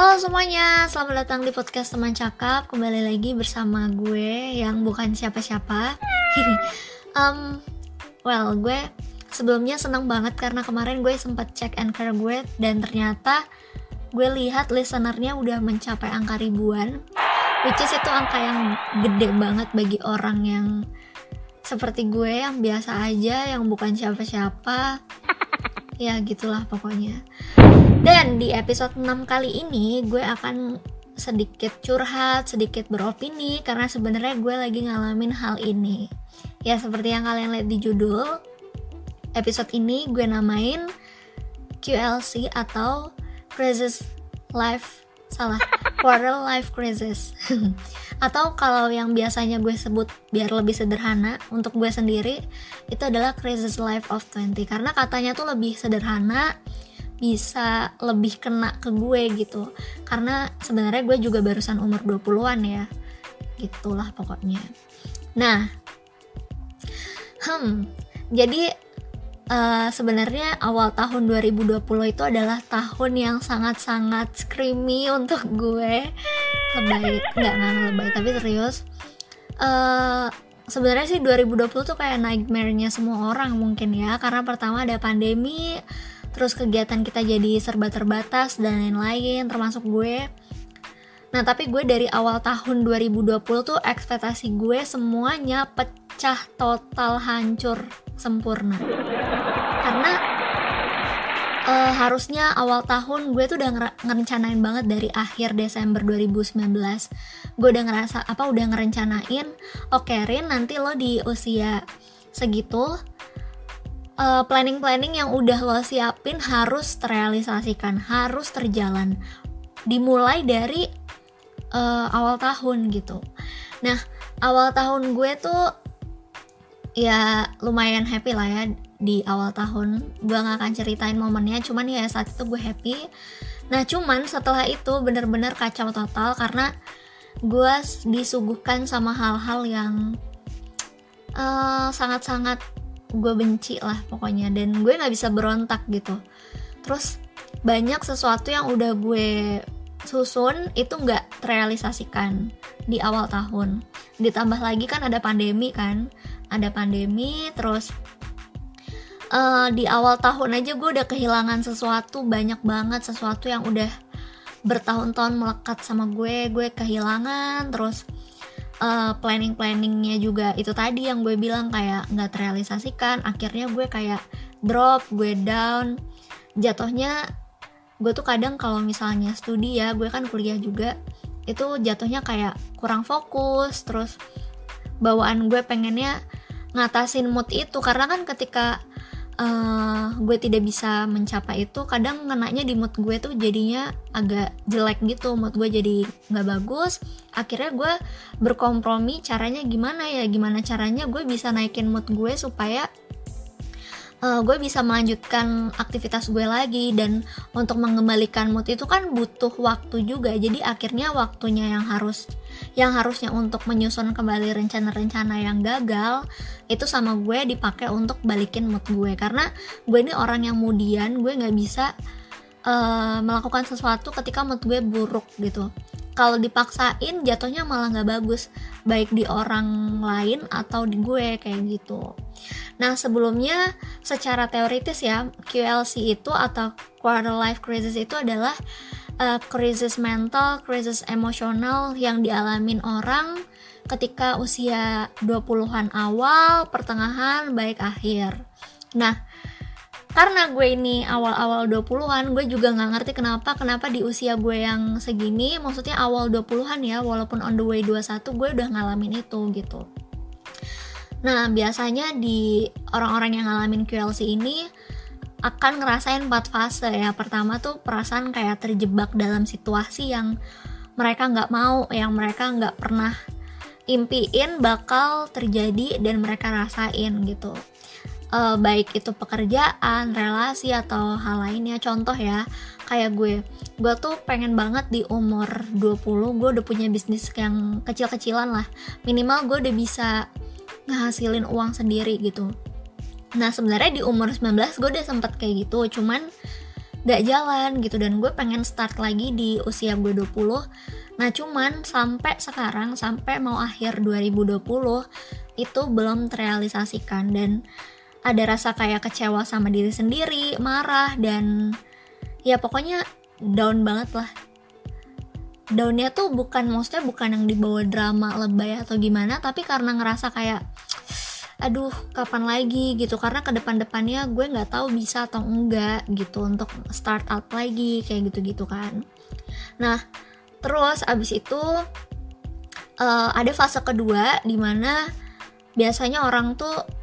Halo semuanya, selamat datang di podcast teman cakap. Kembali lagi bersama gue yang bukan siapa-siapa. Um, Well, gue sebelumnya seneng banget karena kemarin gue sempat cek anchor gue Dan ternyata gue lihat listenernya udah mencapai angka ribuan Which is itu angka yang gede banget bagi orang yang seperti gue yang biasa aja, yang bukan siapa-siapa. Ya gitulah pokoknya dan di episode 6 kali ini gue akan sedikit curhat, sedikit beropini karena sebenarnya gue lagi ngalamin hal ini. Ya seperti yang kalian lihat di judul, episode ini gue namain QLC atau Crisis Life salah quarter life crisis atau kalau yang biasanya gue sebut biar lebih sederhana untuk gue sendiri itu adalah crisis life of 20 karena katanya tuh lebih sederhana bisa lebih kena ke gue gitu. Karena sebenarnya gue juga barusan umur 20-an ya. Gitulah pokoknya. Nah hmm jadi uh, sebenarnya awal tahun 2020 itu adalah tahun yang sangat-sangat screamy untuk gue. Lebay nggak nggak lebay tapi serius. Uh, sebenarnya sih 2020 tuh kayak nightmare-nya semua orang mungkin ya. Karena pertama ada pandemi terus kegiatan kita jadi serba terbatas dan lain-lain termasuk gue. Nah tapi gue dari awal tahun 2020 tuh ekspektasi gue semuanya pecah total hancur sempurna. Karena uh, harusnya awal tahun gue tuh udah ngerencanain banget dari akhir Desember 2019 gue udah ngerasa apa udah ngerencanain oke okay, Rin nanti lo di usia segitu uh, planning-planning yang udah lo siapin harus terrealisasikan, harus terjalan. Dimulai dari uh, awal tahun gitu. Nah, awal tahun gue tuh ya lumayan happy lah ya di awal tahun. Gue gak akan ceritain momennya, cuman ya saat itu gue happy. Nah, cuman setelah itu bener-bener kacau total karena gue disuguhkan sama hal-hal yang uh, sangat-sangat gue benci lah pokoknya. Dan gue nggak bisa berontak gitu. Terus banyak sesuatu yang udah gue susun itu nggak terrealisasikan di awal tahun. Ditambah lagi kan ada pandemi kan. Ada pandemi terus uh, di awal tahun aja gue udah kehilangan sesuatu banyak banget sesuatu yang udah bertahun-tahun melekat sama gue. Gue kehilangan terus uh, planning planningnya juga itu tadi yang gue bilang kayak nggak terrealisasikan. Akhirnya gue kayak drop gue down. Jatuhnya gue tuh kadang kalau misalnya studi ya gue kan kuliah juga itu jatuhnya kayak kurang fokus. Terus bawaan gue pengennya ngatasin mood itu. Karena kan ketika uh, gue tidak bisa mencapai itu kadang ngenanya di mood gue tuh jadinya agak jelek gitu mood gue jadi nggak bagus. Akhirnya gue berkompromi caranya gimana ya gimana caranya gue bisa naikin mood gue supaya uh, gue bisa melanjutkan aktivitas gue lagi dan untuk mengembalikan mood itu kan butuh waktu juga. Jadi akhirnya waktunya yang harus yang harusnya untuk menyusun kembali rencana-rencana yang gagal itu sama gue dipakai untuk balikin mood gue. Karena gue ini orang yang kemudian gue nggak bisa uh, melakukan sesuatu ketika mood gue buruk gitu kalau dipaksain jatuhnya malah nggak bagus baik di orang lain atau di gue kayak gitu. Nah sebelumnya secara teoritis ya QLC itu atau quarter life crisis itu adalah uh, krisis mental krisis emosional yang dialamin orang ketika usia 20-an awal pertengahan baik akhir. Nah karena gue ini awal-awal 20-an gue juga nggak ngerti kenapa kenapa di usia gue yang segini maksudnya awal 20-an ya walaupun on the way 21 gue udah ngalamin itu gitu. Nah biasanya di orang-orang yang ngalamin QLC ini akan ngerasain empat fase ya. Pertama tuh perasaan kayak terjebak dalam situasi yang mereka nggak mau yang mereka nggak pernah impiin bakal terjadi dan mereka rasain gitu uh, baik itu pekerjaan, relasi atau hal lainnya. Contoh ya, kayak gue. Gue tuh pengen banget di umur 20 gue udah punya bisnis yang kecil-kecilan lah. Minimal gue udah bisa ngehasilin uang sendiri gitu. Nah, sebenarnya di umur 19 gue udah sempet kayak gitu, cuman gak jalan gitu dan gue pengen start lagi di usia gue 20 nah cuman sampai sekarang sampai mau akhir 2020 itu belum terrealisasikan dan ada rasa kayak kecewa sama diri sendiri marah dan ya pokoknya down banget lah. Downnya tuh bukan maksudnya bukan yang dibawa drama lebay atau gimana tapi karena ngerasa kayak aduh kapan lagi? gitu. Karena ke depan-depannya gue nggak tahu bisa atau enggak gitu untuk start up lagi kayak gitu-gitu kan. Nah terus abis itu uh, ada fase kedua di mana biasanya orang tuh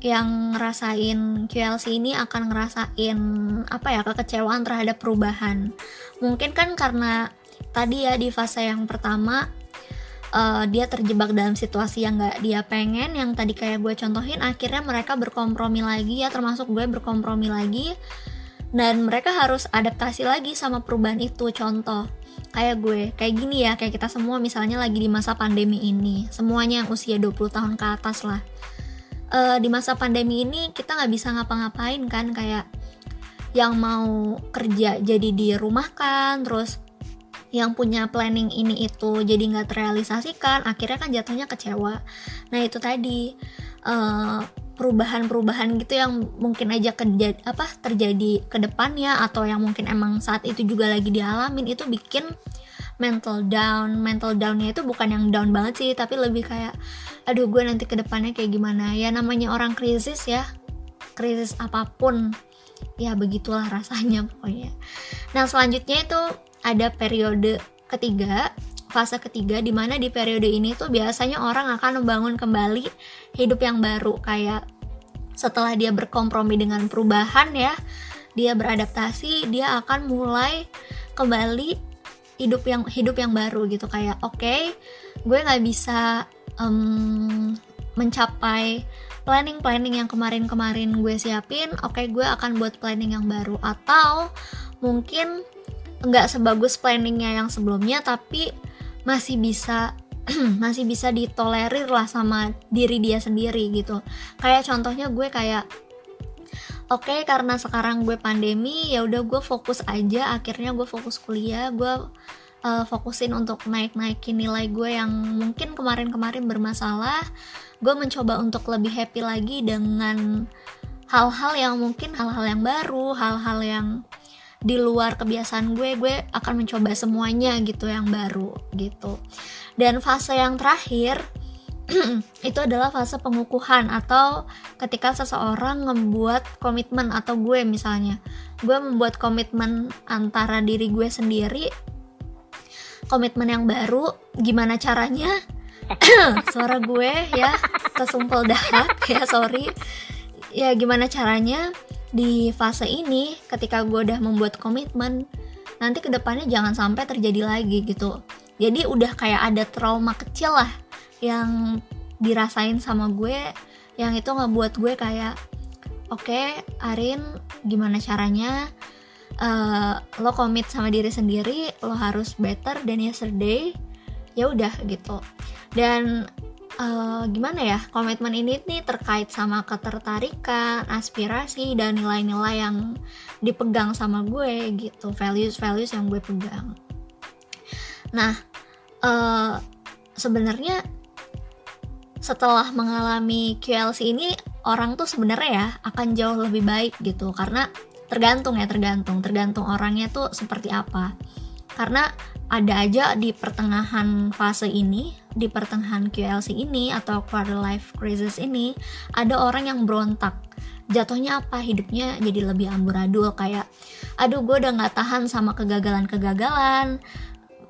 yang ngerasain QLC ini akan ngerasain apa ya kekecewaan terhadap perubahan. Mungkin kan karena tadi ya di fase yang pertama uh, dia terjebak dalam situasi yang gak dia pengen yang tadi kayak gue contohin akhirnya mereka berkompromi lagi ya termasuk gue berkompromi lagi. Dan mereka harus adaptasi lagi sama perubahan itu. Contoh kayak gue kayak gini ya kayak kita semua misalnya lagi di masa pandemi ini. Semuanya yang usia 20 tahun ke atas lah uh, di masa pandemi ini kita nggak bisa ngapa-ngapain kan kayak yang mau kerja jadi di rumah kan terus yang punya planning ini itu jadi nggak terrealisasikan akhirnya kan jatuhnya kecewa. Nah itu tadi eh, perubahan-perubahan gitu yang mungkin aja kejad apa terjadi ke depannya atau yang mungkin emang saat itu juga lagi dialamin itu bikin mental down. Mental downnya itu bukan yang down banget sih tapi lebih kayak aduh gue nanti ke depannya kayak gimana. Ya namanya orang krisis ya. Krisis apa pun. Ya begitulah rasanya pokoknya. Nah selanjutnya itu ada periode ketiga fase ketiga di mana di periode ini tuh biasanya orang akan membangun kembali hidup yang baru. Kayak setelah dia berkompromi dengan perubahan ya dia beradaptasi dia akan mulai kembali hidup yang hidup yang baru gitu. Kayak oke okay, gue nggak bisa um, mencapai planning planning yang kemarin-kemarin gue siapin. Oke okay, gue akan buat planning yang baru. Atau mungkin nggak sebagus planningnya yang sebelumnya tapi masih bisa masih bisa ditolerir lah sama diri dia sendiri gitu. Kayak contohnya gue kayak oke okay, karena sekarang gue pandemi ya udah gue fokus aja. Akhirnya gue fokus kuliah. Gue uh, fokusin untuk naik naikin nilai gue yang mungkin kemarin-kemarin bermasalah. Gue mencoba untuk lebih happy lagi dengan hal-hal yang mungkin hal-hal yang baru hal-hal yang di luar kebiasaan gue. Gue akan mencoba semuanya gitu yang baru gitu. Dan fase yang terakhir itu adalah fase pengukuhan atau ketika seseorang membuat komitmen atau gue misalnya. Gue membuat komitmen antara diri gue sendiri komitmen yang baru gimana caranya? Suara gue ya kesumpel dahak ya sorry. Ya gimana caranya? Di fase ini ketika gue udah membuat komitmen nanti ke depannya jangan sampai terjadi lagi gitu. Jadi udah kayak ada trauma kecil lah yang dirasain sama gue yang itu ngebuat gue kayak oke okay, Arin gimana caranya? Uh, lo komit sama diri sendiri lo harus better than yesterday. Ya udah gitu. Dan uh, gimana ya komitmen ini nih terkait sama ketertarikan aspirasi dan nilai-nilai yang dipegang sama gue gitu. Values values yang gue pegang. Nah uh, sebenarnya setelah mengalami QLC ini orang tuh sebenarnya ya akan jauh lebih baik gitu. Karena tergantung ya tergantung. Tergantung orangnya tuh seperti apa. Karena ada aja di pertengahan fase ini di pertengahan QLC ini atau quarter life crisis ini ada orang yang berontak. Jatuhnya apa? Hidupnya jadi lebih amburadul. Kayak aduh gue udah nggak tahan sama kegagalan-kegagalan.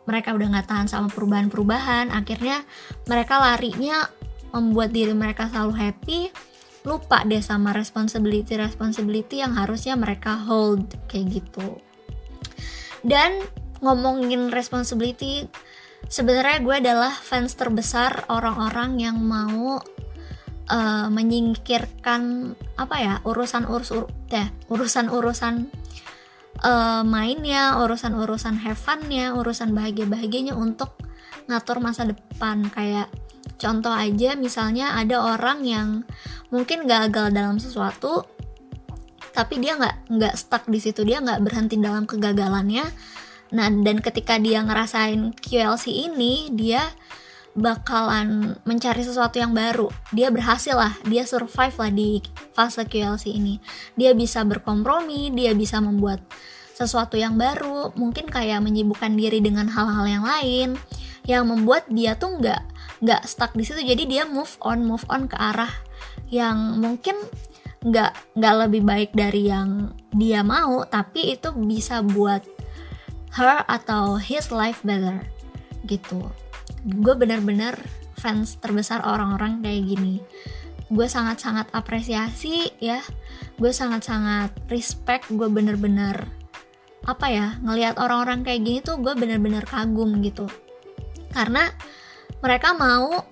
Mereka udah nggak tahan sama perubahan-perubahan. Akhirnya mereka larinya membuat diri mereka selalu happy lupa deh sama responsibility responsibility yang harusnya mereka hold kayak gitu. Dan ngomongin responsibility sebenarnya gue adalah fans terbesar orang-orang yang mau uh, menyingkirkan apa ya urusan urus ur, deh urusan urusan uh, mainnya urusan urusan have funnya urusan bahagia bahagianya untuk ngatur masa depan. Kayak contoh aja misalnya ada orang yang mungkin gagal dalam sesuatu tapi dia nggak nggak stuck di situ dia nggak berhenti dalam kegagalannya. Nah dan ketika dia ngerasain QLC ini dia bakalan mencari sesuatu yang baru. Dia berhasil lah dia survive lah di fase QLC ini. Dia bisa berkompromi dia bisa membuat sesuatu yang baru mungkin kayak menyibukkan diri dengan hal-hal yang lain yang membuat dia tuh nggak nggak stuck di situ jadi dia move on move on ke arah yang mungkin nggak nggak lebih baik dari yang dia mau tapi itu bisa buat her atau his life better gitu. Gue bener-bener fans terbesar orang-orang kayak gini. Gue sangat-sangat apresiasi ya. Gue sangat-sangat respect gue bener-bener apa ya ngelihat orang-orang kayak gini tuh gue bener-bener kagum gitu. Karena mereka mau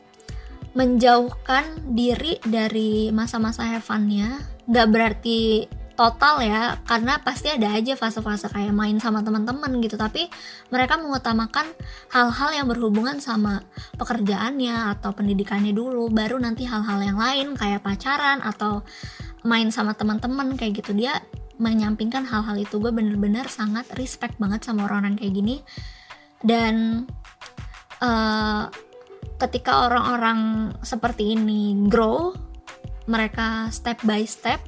menjauhkan diri dari masa-masa have fun-nya nggak berarti total ya karena pasti ada aja fase-fase kayak main sama teman-teman gitu. Tapi mereka mengutamakan hal-hal yang berhubungan sama pekerjaannya atau pendidikannya dulu. Baru nanti hal-hal yang lain kayak pacaran atau main sama teman-teman kayak gitu. Dia menyampingkan hal-hal itu. Gue bener-bener sangat respect banget sama orang-orang kayak gini. Dan uh, ketika orang-orang seperti ini grow mereka step by step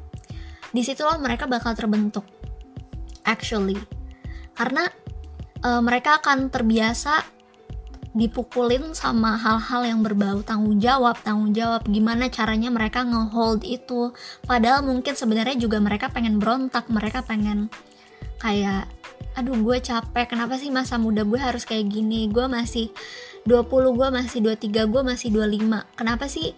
di situlah mereka bakal terbentuk actually. Karena uh, mereka akan terbiasa dipukulin sama hal-hal yang berbau tanggung jawab tanggung jawab gimana caranya mereka ngehold itu. Padahal mungkin sebenarnya juga mereka pengen berontak mereka pengen kayak aduh gue capek kenapa sih masa muda gue harus kayak gini? Gue masih 20 gue masih 23 gue masih 25 kenapa sih?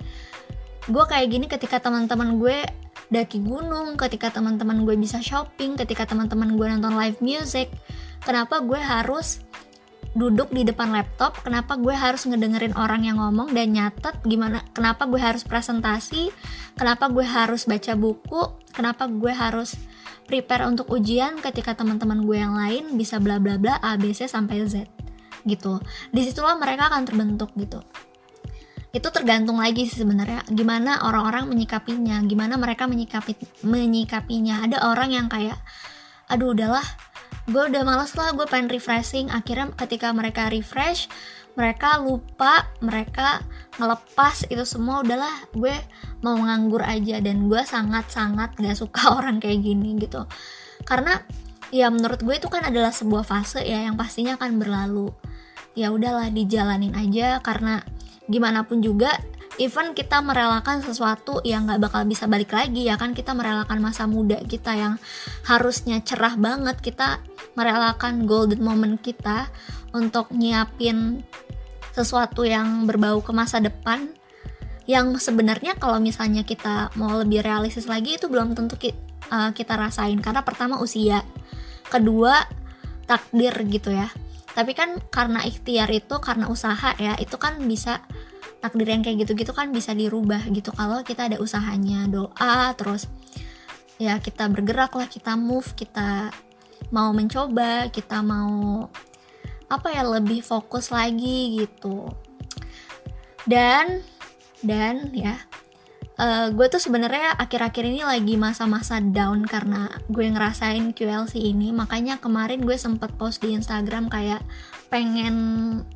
Gue kayak gini ketika teman-teman gue daki gunung ketika teman-teman gue bisa shopping ketika teman-teman gue nonton live music kenapa gue harus duduk di depan laptop? Kenapa gue harus ngedengerin orang yang ngomong dan nyatet gimana? Kenapa gue harus presentasi? Kenapa gue harus baca buku? Kenapa gue harus prepare untuk ujian ketika teman-teman gue yang lain bisa bla bla bla A B C sampai Z gitu. Di situlah mereka akan terbentuk gitu. Itu tergantung lagi sih sebenarnya. Gimana orang-orang menyikapinya gimana mereka menyikapi menyikapinya. Ada orang yang kayak aduh udahlah gue udah males lah gue pengen refreshing. Akhirnya ketika mereka refresh mereka lupa mereka ngelepas itu semua udahlah gue mau nganggur aja. Dan gue sangat-sangat gak suka orang kayak gini gitu. Karena ya menurut gue itu kan adalah sebuah fase ya yang pastinya akan berlalu ya udahlah dijalanin aja karena gimana pun juga even kita merelakan sesuatu yang nggak bakal bisa balik lagi ya kan? Kita merelakan masa muda kita yang harusnya cerah banget kita merelakan golden moment kita untuk nyiapin sesuatu yang berbau ke masa depan yang sebenarnya kalau misalnya kita mau lebih realistis lagi itu belum tentu eh, kita rasain. Karena pertama usia kedua takdir gitu ya tapi kan karena ikhtiar itu karena usaha ya itu kan bisa takdir yang kayak gitu-gitu kan bisa dirubah gitu. Kalau kita ada usahanya doa terus ya kita bergerak lah kita move kita mau mencoba kita mau apa ya lebih fokus lagi gitu. Dan dan ya uh, gue tuh sebenarnya akhir-akhir ini lagi masa-masa down karena gue ngerasain QLC ini. Makanya kemarin gue sempet post di Instagram kayak pengen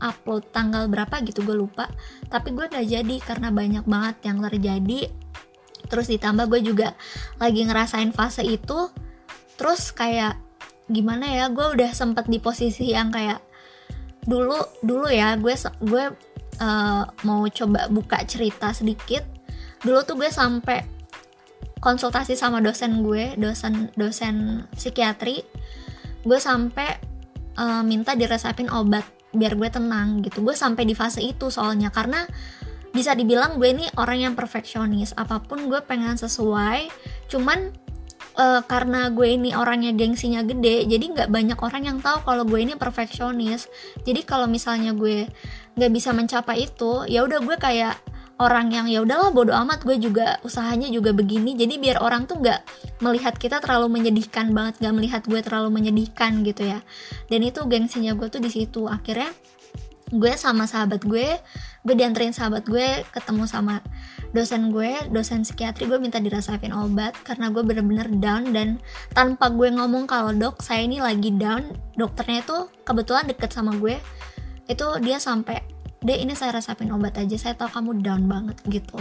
upload tanggal berapa gitu gue lupa. Tapi gue gak jadi karena banyak banget yang terjadi. Terus ditambah gue juga lagi ngerasain fase itu. Terus kayak gimana ya gue udah sempet di posisi yang kayak dulu dulu ya gue gue uh, mau coba buka cerita sedikit dulu tuh gue sampai konsultasi sama dosen gue dosen dosen psikiatri. Gue sampai uh, minta diresepin obat biar gue tenang gitu. Gue sampai di fase itu soalnya karena bisa dibilang gue ini orang yang perfeksionis. Apa pun gue pengen sesuai cuman uh, karena gue ini orangnya gengsinya gede jadi nggak banyak orang yang tahu kalau gue ini perfeksionis. Jadi kalau misalnya gue nggak bisa mencapai itu ya udah gue kayak orang yang ya udahlah bodo amat gue juga usahanya juga begini. Jadi biar orang tuh nggak melihat kita terlalu menyedihkan banget nggak melihat gue terlalu menyedihkan gitu ya. Dan itu gengsinya gue tuh di situ. Akhirnya gue sama sahabat gue gue dianterin sahabat gue ketemu sama dosen gue dosen psikiatri gue minta dirasain obat karena gue bener-bener down dan tanpa gue ngomong kalau dok saya ini lagi down dokternya itu kebetulan deket sama gue itu dia sampai deh ini saya resapin obat aja saya tahu kamu down banget gitu.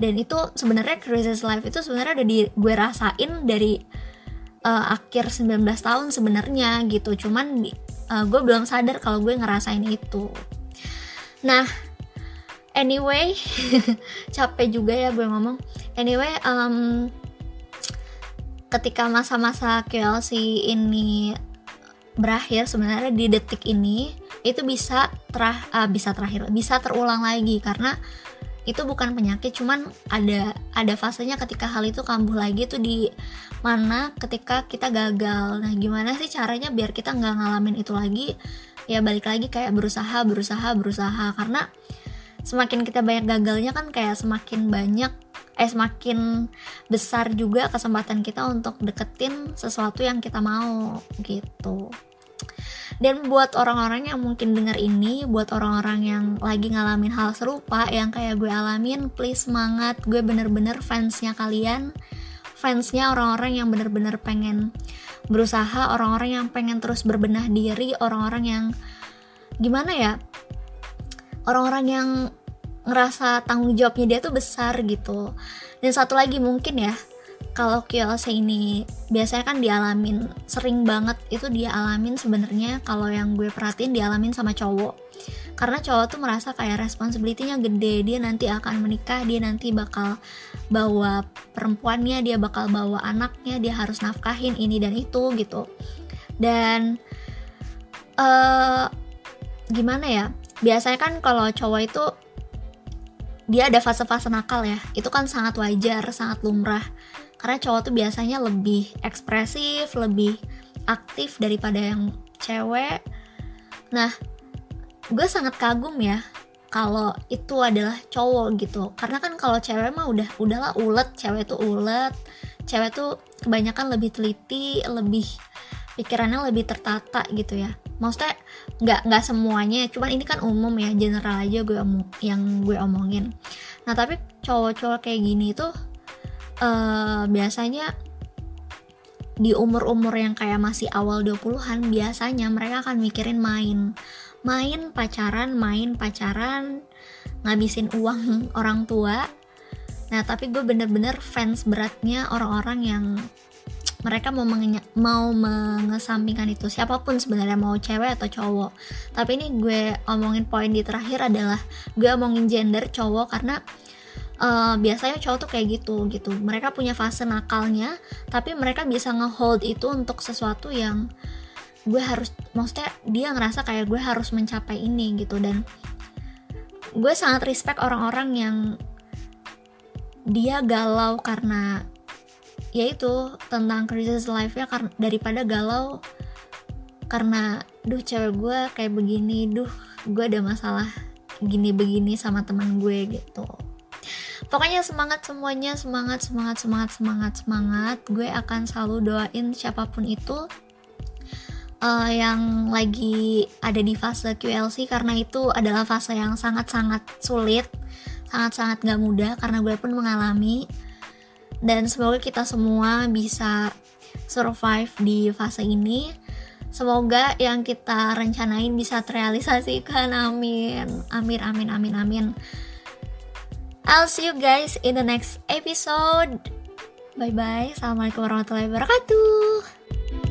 Dan itu sebenarnya crisis life itu sebenarnya udah di gue rasain dari uh, akhir 19 tahun sebenarnya gitu. Cuman uh, gue belum sadar kalau gue ngerasain itu. Nah anyway capek juga ya gue ngomong. Anyway um, ketika masa-masa KLC ini berakhir sebenarnya di detik ini itu bisa terah uh, bisa terakhir bisa terulang lagi. Karena itu bukan penyakit cuman ada ada fasenya ketika hal itu kambuh lagi tuh di mana ketika kita gagal. Nah gimana sih caranya biar kita nggak ngalamin itu lagi? Ya balik lagi kayak berusaha berusaha berusaha. Karena semakin kita banyak gagalnya kan kayak semakin banyak eh semakin besar juga kesempatan kita untuk deketin sesuatu yang kita mau gitu. Dan buat orang-orang yang mungkin denger ini buat orang-orang yang lagi ngalamin hal serupa yang kayak gue alamin please semangat. Gue bener-bener fansnya kalian fansnya orang-orang yang bener-bener pengen berusaha orang-orang yang pengen terus berbenah diri orang-orang yang gimana ya orang-orang yang ngerasa tanggung jawabnya dia tuh besar gitu. Dan satu lagi mungkin ya kalau kiose ini biasanya kan dialamin sering banget itu dia alamin sebenarnya kalau yang gue perhatiin dialamin sama cowok. Karena cowok tuh merasa kayak responsibility-nya gede dia nanti akan menikah dia nanti bakal bawa perempuannya dia bakal bawa anaknya dia harus nafkahin ini dan itu gitu. Dan uh, gimana ya biasanya kan kalau cowok itu dia ada fase-fase nakal ya. Itu kan sangat wajar sangat lumrah. Karena cowok tuh biasanya lebih ekspresif lebih aktif daripada yang cewek. Nah gue sangat kagum ya kalau itu adalah cowok gitu. Karena kan kalau cewek mah udah udahlah ulet. Cewek tuh ulet. Cewek tuh kebanyakan lebih teliti lebih pikirannya lebih tertata gitu ya. Maksudnya nggak nggak semuanya cuman ini kan umum ya general aja gue omong yang gue omongin. Nah tapi cowok-cowok kayak gini tuh uh, biasanya di umur-umur yang kayak masih awal 20-an biasanya mereka akan mikirin main. Main pacaran main pacaran ngabisin uang orang tua. Nah tapi gue bener-bener fans beratnya orang-orang yang mereka mau mengenya, mau mengesampingkan itu siapa pun sebenarnya mau cewek atau cowok. Tapi ini gue omongin poin di terakhir adalah gue omongin gender cowok karena uh, biasanya cowok tuh kayak gitu gitu. Mereka punya fase nakalnya tapi mereka bisa ngehold itu untuk sesuatu yang gue harus maksudnya dia ngerasa kayak gue harus mencapai ini gitu. Dan gue sangat respect orang-orang yang dia galau karena yaitu tentang crisis life ya karena daripada galau. Karena duh cewek gue kayak begini duh gue ada masalah gini begini sama teman gue gitu. Pokoknya semangat semuanya semangat semangat semangat semangat semangat. Gue akan selalu doain siapa pun itu uh, yang lagi ada di fase QLC karena itu adalah fase yang sangat-sangat sulit sangat-sangat gak mudah. Karena gue pun mengalami dan semoga kita semua bisa survive di fase ini. Semoga yang kita rencanain bisa terrealisasikan. Amin. Amin amin amin amin. I'll see you guys in the next episode. Bye bye assalamualaikum warahmatullahi wabarakatuh